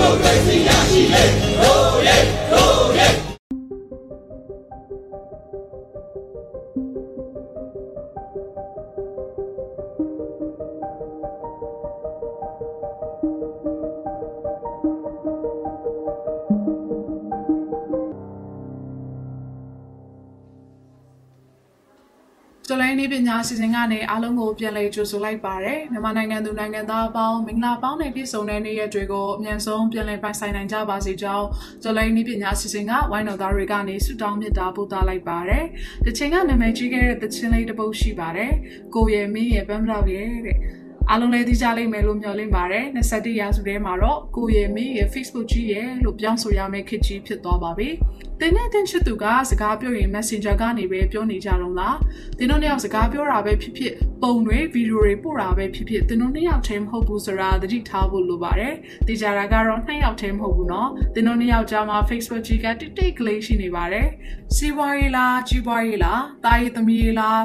မိုကရေစီရရှိ တော်လိုင်းနေပညာစီစဉ်ကနေအားလုံးကိုပြန်လည်ကြိုဆိုလိုက်ပါရယ်မြန်မာနိုင်ငံသူနိုင်ငံသားအပေါင်းမင်္ဂလာပေါင်းနဲ့ပြည့်စုံတဲ့နေ့ရက်တွေကိုအမြန်ဆုံးပြန်လည်ပိုင်ဆိုင်နိုင်ကြပါစေကြောင်းတော်လိုင်းနေပညာစီစဉ်ကဝိုင်းတော်သားတွေကနေဆုတောင်းမေတ္တာပို့သလိုက်ပါရယ်တချိန်ကနာမည်ကြီးခဲ့တဲ့တခြင်းလေးတစ်ပုဒ်ရှိပါတယ်ကိုရယ်မင်းရယ်ပန်းမလောက်ရယ်တဲ့အားလုံးလည်းသိကြလိမ့်မယ်လို့မျှော်လင့်ပါတယ်21ရာစုထဲမှာတော့ကိုရယ်မင်းရယ် Facebook ကြီးရယ်လို့ပြောင်းဆိုရမယ့်ခေတ်ကြီးဖြစ်သွားပါပြီ တင်းနဲ့တင်းချစ်သူကစကားပြောရင် Messenger ကနေပဲပြောနေကြတော့လားတင်းတို့နှစ်ယောက်စကားပြောတာပဲဖြစ်ဖြစ်ပုံတွေဗီဒီယိုတွေပို့တာပဲဖြစ်ဖြစ်တင်းတို့နှစ်ယောက်တည်းမဟုတ်ဘူးဆိုတာသတိထားဖို့လိုပါတယ်တေချာတာကတော့နှစ်ယောက်တည်းမဟုတ်ဘူးเนาะတင်းတို့နှစ်ယောက်ကြားမှာ Facebook ကြီးကတိတ်တိတ်ကလေးရှိနေပါတယ်စီးပွားရေးလားကြီးပွားရေးလားတာရေးသမီးရေးလား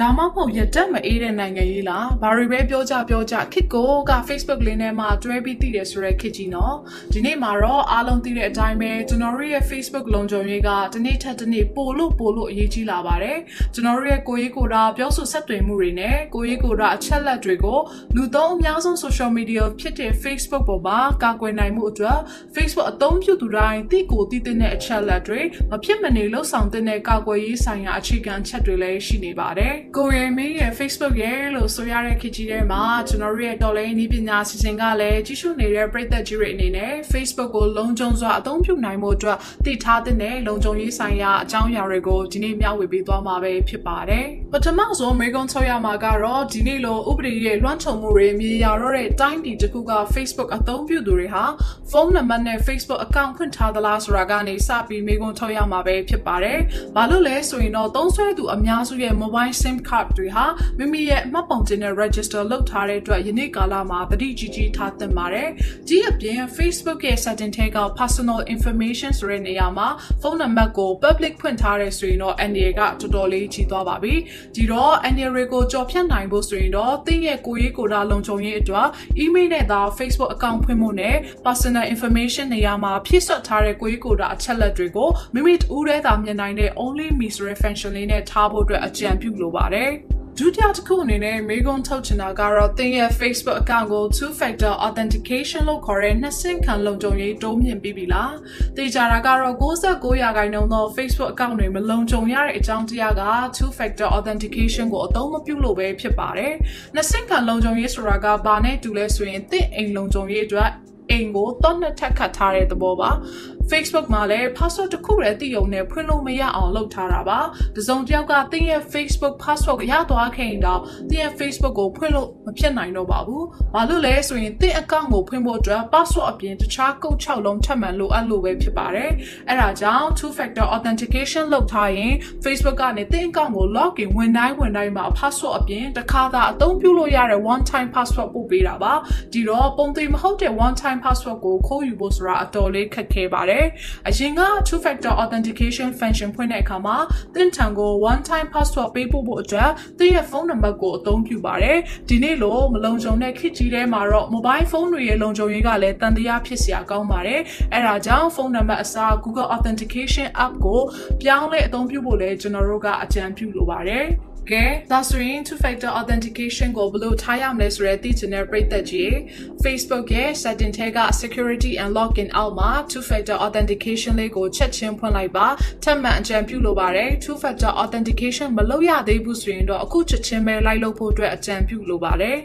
ဒါမှမဟုတ်ရတက်မအေးတဲ့နိုင်ငံရေးလားဘာတွေပဲပြောကြပြောကြခစ်ကိုက Facebook လေးနဲ့မှတွဲပြီးတည်တယ်ဆိုရဲခစ်ကြီးနော်ဒီနေ့မှာတော့အားလုံးသိတဲ့အတိုင်းပဲကျွန်တော်တို့ရဲ့ Facebook လုံခြုံ ံရေးကတနေ့ထက်တနေ့ပိုလို့ပိုလို့အရေးကြီးလာပါတယ်ကျွန်တော်တို့ရဲ့ကိုရေးကိုတာပြောဆိုဆက်သွယ်မှုတွေနဲ့ကိုရေးကိုတာအချက်လက်တွေကိုလူသုံးအများဆုံး social media ဖြစ်တဲ့ Facebook ပေါ်မှာကာကွယ်နိုင်မှုအတွက် Facebook အသုံးပြုသူတိုင်းသိကိုသိတဲ့အချက်လက်တွေမဖြစ်မနေလှုပ်ဆောင်တဲ့ကာကွယ်ရေးဆိုင်ရာအခြေခံချက်တွေလည်းရှိနေပါတယ်ကိုရီမင်းရဲ့ Facebook ရဲ့လို့ဆိုရတဲ့ခေတ်ကြီးထဲမှာကျွန်တော်တို့ရဲ့တော်လိုင်းနည်းပညာစီစဉ်ကလည်းကြီးစုနေတဲ့ပရိသတ်ကြီးတွေအနေနဲ့ Facebook ကိုလုံခြုံစွာအသုံးပြုနိုင်မှုအတွက်တည်ထားတဲ့လုံခြုံရေးဆိုင်ရာအကြောင်းအရာတွေကိုဒီနေ့မျှဝေပေးသွားမှာပဲဖြစ်ပါတယ်။ပထမဆုံးမေကွန်ချုပ်ရမှာကတော့ဒီနေ့လိုဥပဒေရဲ့လွှမ်းခြုံမှုတွေမြေရတော့တဲ့တိုင်းပြည်တစ်ခုက Facebook အသုံးပြုသူတွေဟာဖုန်းနံပါတ်နဲ့ Facebook အကောင့်ဖွင့်ထားသလားဆိုတာကနေစပြီးမေကွန်ချုပ်ရမှာပဲဖြစ်ပါတယ်။ဘာလို့လဲဆိုရင်တော့သုံးစွဲသူအများစုရဲ့ mobile SIM card တွေဟာမိမိရဲ့အမှတ်ပုံတင်တဲ့ register လုပ်ထားတဲ့အတွက်ယနေ့ကာလမှာတတိကြီးကြီးထားသင့်ပါတယ်။ဒီအပြင် Facebook ရဲ့ setting ထဲက personal information ဆိုတဲ့နေရာမှာဖုန်းနံပါတ်ကို public ဖွင့်ထားတဲ့ဆိုရင်တော့ NDA ကတော်တော်လေးကြီးသွားပါပြီ။ဒီတော့ NDA ကိုကြော်ဖြတ်နိုင်ဖို့ဆိုရင်တော့သင်ရဲ့ကိုရေးကိုယ်တာလုံခြုံရေးအတွက် email နဲ့သာ Facebook account ဖွင့်ဖို့နဲ့ personal information နေရာမှာဖြည့်စွက်ထားတဲ့ကိုရေးကိုယ်တာအချက်လက်တွေကိုမိမိတူးထဲသာမြင်နိုင်တဲ့ only me ဆိုတဲ့ function လေးနဲ့ထားဖို့အတွက်အကြံပြုလိုပါတယ်။ ဒုတိယတစ်ခုအနေနဲ့မေကွန်ထုတ်ချင်တာကတော့သင်ရဲ့ Facebook account ကို two factor authentication လို့ခေါ်တဲ့နှစ်ဆင့်ခံလုံခြုံရေးတိုးမြင့်ပြီးပြီလား။တေချာတာကတော့69ရာခိုင်နှုန်းသော Facebook account တွေမလုံခြုံရတဲ့အကြောင်းတရားက two factor authentication ကိုအသုံးမပြုလို့ပဲဖြစ်ပါတယ်။နှစ်ဆင့်ခံလုံခြုံရေးဆိုတာကဘာနဲ့တူလဲဆိုရင်သင်အိမ်လုံခြုံရေးအတွက်အိမ်ကိုတော့နှစ်ထပ်ခတ်ထားတဲ့သဘောပါ Facebook မှာလည်း password တစ်ခုတည်းသိုံနဲ့ဖွင့်လို့မရအောင်လုပ်ထားတာပါ။တစုံတစ်ယောက်ကသင်ရဲ့ Facebook password ရသွားခဲ့ရင်တော့သင်ရဲ့ Facebook ကိုဖွင့်လို့မဖြစ်နိုင်တော့ပါဘူး။ဘာလို့လဲဆိုရင်သင် account ကိုဖွင့်ဖို့အတွက် password အပြင်တခြားကုတ်6လုံးထပ်မံလိုအပ်လို့ပဲဖြစ်ပါတယ်။အဲဒါကြောင့် two factor authentication လုပ်ထားရင် Facebook ကနေသင် account ကို login ဝင်တိုင်းဝင်တိုင်းမှာ password အပြင်တစ်ခါသာအသုံးပြုလို့ရတဲ့ one time password ပို့ပေးတာပါ။ဒီတော့ပုံသေးမဟုတ်တဲ့ one time password ကိုခိုးယူဖို့ဆိုတာအတော်လေးခက်ခဲပါတယ်။အရင်က two factor authentication function ဖွင့်တဲ့အခါမှာသင်ထံကို one time password ပေးဖို့ဖို့အတွက်သင်ရဲ့ဖုန်းနံပါတ်ကိုအသုံးပြုပါတယ်။ဒီနေ့လိုမလုံခြုံတဲ့ခေတ်ကြီးထဲမှာတော့ mobile phone တွေရဲ့လုံခြုံရေးကလည်းတန်တရားဖြစ်စရာကောင်းပါတယ်။အဲဒါကြောင့်ဖုန်းနံပါတ်အစား Google authentication app ကိုပြောင်းလဲအသုံးပြုဖို့လည်းကျွန်တော်တို့ကအကြံပြုလိုပါတယ်။ ကဲဒါဆိုရင် two factor authentication ကိုဘယ်လိုထားရမလဲဆိုတဲ့သိချင်တဲ့ပရိသတ်ကြီး Facebook ရဲ့ setting ထဲက security and login အောက်မှာ two factor authentication လေးကိုချက်ချင်းဖွင့်လိုက်ပါထပ်မံအကြံပြုလိုပါတယ် two factor authentication မလုပ်ရသေးဘူးဆိုရင်တော့အခုချက်ချင်းပဲလိုက်လုပ်ဖို့အတွက်အကြံပြုလိုပါတယ်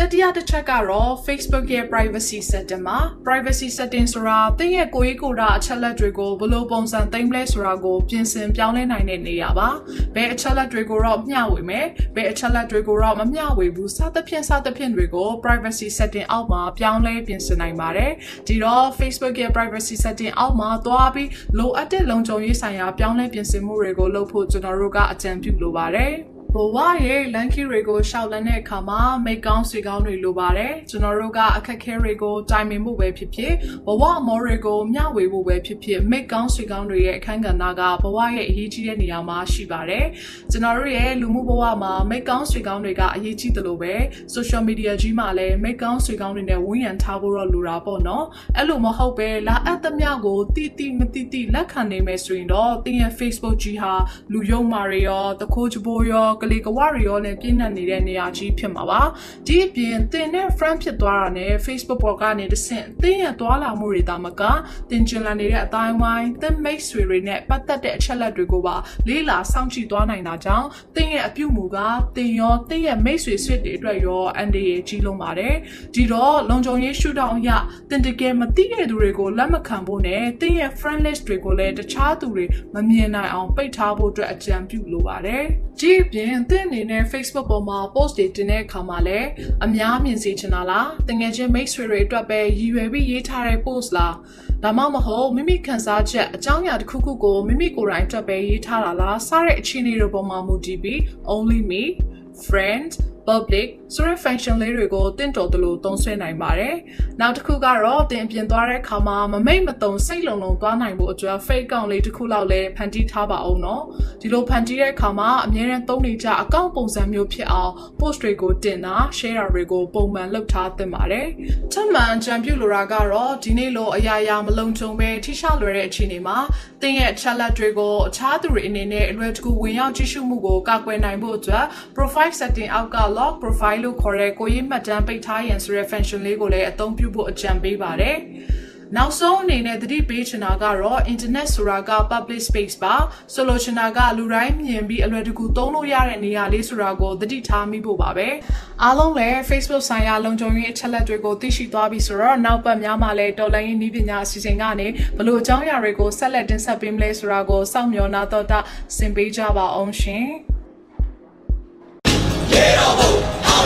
တတိယတစ်ချက်ကတော့ Facebook ရဲ့ privacy setting မှာ privacy setting ဆိုတာသင်ရဲ့ကိုယ်ရေးကိုယ်တာအချက်လက်တွေကိုဘယ်လိုပုံစံသိမ်းလဲဆိုတာကိုပြင်ဆင်ပြောင်းလဲနိုင်တဲ့နေရာပါဘယ်အချက်လက်တွေကိုတော့မျှဝေမယ်ဘယ်အချက်လက်တွေကိုတော့မမျှဝေဘူးစသဖြင့်စသဖြင့်တွေကို privacy setting အောက်မှာပြောင်းလဲပြင်ဆင်နိုင်ပါတယ်ဒီတော့ Facebook ရဲ့ privacy setting အောက်မှာသွားပြီးလိုအပ်တဲ့လုံခြုံရေးဆိုင်ရာပြောင်းလဲပြင်ဆင်မှုတွေကိုလုပ်ဖို့ကျွန်တော်တို့ကအကြံပြုလိုပါတယ် ဘဝရဲ့လန်ကီတွေကိုရှောက်လန်းတဲ့အခါမှာမိတ်ကောင်းဆွေကောင်းတွေလိုပါတယ်ကျွန်တော်တို့ကအခက်ခဲတွေကိုတိုင်ပင်ဖို့ပဲဖြစ်ဖြစ်ဘဝမောတွေကိုမျှဝေဖို့ပဲဖြစ်ဖြစ်မိတ်ကောင်းဆွေကောင်းတွေရဲ့အခန်းကဏ္ဍကဘဝရဲ့အရေးကြီးတဲ့နေရာမှာရှိပါတယ်ကျွန်တော်တို့ရဲ့လူမှုဘဝမှာမိတ်ကောင်းဆွေကောင်းတွေကအရေးကြီးတယ်လို့ပဲ social media ကြီးမှာလည်းမိတ်ကောင်းဆွေကောင်းတွေနဲ့ဝန်းရံထားဖို့တော့လိုတာပေါ့နော်အဲ့လိုမဟုတ်ပဲလာအပ်သမျှကိုတိတိမတိတိလက်ခံနေမယ်ဆိုရင်တော့တင်းရဲ့ Facebook ကြီးဟာလူယုံမာတွေရောတခိုးချဘိုးရောကလေးကဝတွေရောနဲ့ပြည့်နှက်နေတဲ့နေရာကြီးဖြစ်မှာပါဒီအပြင်တင်နဲ့ friend ဖြစ်သွားတာနဲ့ Facebook ပေါ်ကနေတဆင့်တင်းရဲ့သွားလာမှုတွေတာမကတင်ကျင်လာနေတဲ့အတိုင်းဝိုင်းတင်မိတ်ဆွေတွေနဲ့ပတ်သက်တဲ့အချက်လက်တွေကိုပါလေးလာစောင့်ကြည့်သွားနိုင်တာကြောင့်တင်းရဲ့အပြုမူကတင်ရောတင်းရဲ့မိတ်ဆွေဆွေတွေအတွက်ရောအန်ဒီရဲ့ကြီးလုံးပါတယ်ဒီတော့လုံခြုံရေးရှုထောင့်အရတင်တကယ်မသိတဲ့သူတွေကိုလက်မခံဖို့နဲ့တင်းရဲ့ friend list တွေကိုလည်းတခြားသူတွေမမြင်နိုင်အောင်ပိတ်ထားဖို့အတွက်အကြံပြုလိုပါတယ်ဒီအပြင်သင်အနေနဲ့ Facebook ပေါ်မှာ post တွေတင်တဲ့အခါမှာလည်းအများမြင်စေချင်တာလားတကယ်ချင်းမိတ်ဆွေတွေအတွက်ပဲရည်ရွယ်ပြီးရေးထားတဲ့ post လားဒါမှမဟုတ်မိမိခန်းစားချက်အကြောင်းအရာတစ်ခုခုကိုမိမိကိုယ်တိုင်အတွက်ပဲရေးထားတာလားစတဲ့အခြေအနေတွေပေါ်မှာမူတည်ပြီး only me friend public ဆိုတဲ့ function လေးတွေကိုတင့်တော်သလိုသုံးဆွဲနိုင်ပါတယ်။နောက်တစ်ခုကတော့တင်ပြင်သွားတဲ့အခါမှာမမိတ်မတုံစိတ်လုံးလုံးသွားနိုင်ဖို့အတွက် fake account လေးတစ်ခုလောက်လည်းဖန်တီးထားပါအောင်နော်။ဒီလိုဖန်တီးတဲ့အခါမှာအများနဲ့သုံးနေကြအကောင့်ပုံစံမျိုးဖြစ်အောင် post တွေကိုတင်တာ share တွေကိုပုံမှန်လုပ်ထားသင့်ပါတယ်။ထပ်မံကြံပြုလိုတာကတော့ဒီနေ့လိုအရာရာမလုံခြုံပဲထိရှလွယ်တဲ့အခြေအနေမှာတင်ရဲ့ challenge တွေကိုအခြားသူတွေအနေနဲ့အလွယ်တကူဝင်ရောက်ကြည့်ရှုမှုကိုကာကွယ်နိုင်ဖို့အတွက် profile setting အောက်က log profile လို့ခေါ်တဲ့ကိုရေးမှတ်တမ်းပိတ်ထားရန်ဆိုတဲ့ function လေးကိုလည်းအသုံးပြုဖို့အကြံပေးပါတယ်။နောက်ဆုံးအနေနဲ့သတိပေးချင်တာကတော့ internet ဆိုတာက public space ပါဆိုလိုချင်တာကလူတိုင်းမြင်ပြီးအလွယ်တကူသုံးလို့ရတဲ့နေရာလေးဆိုတာကိုသတိထားမိဖို့ပါပဲအားလုံးလည်း Facebook ဆိုင်ရာလုံခြုံရေးအချက်လက်တွေကိုသိရှိသွားပြီဆိုတော့နောက်ပတ်များမှာလည်းတော်လိုင်းရေးနည်းပညာအစီအစဉ်ကနေဘလို့အကြောင်းအရာတွေကိုဆက်လက်တင်ဆက်ပေးမလဲဆိုတာကိုစောင့်မျှော်နာတော့တာဆင်ပေးကြပါအောင်ရှင်။ရေတော်ဘုံ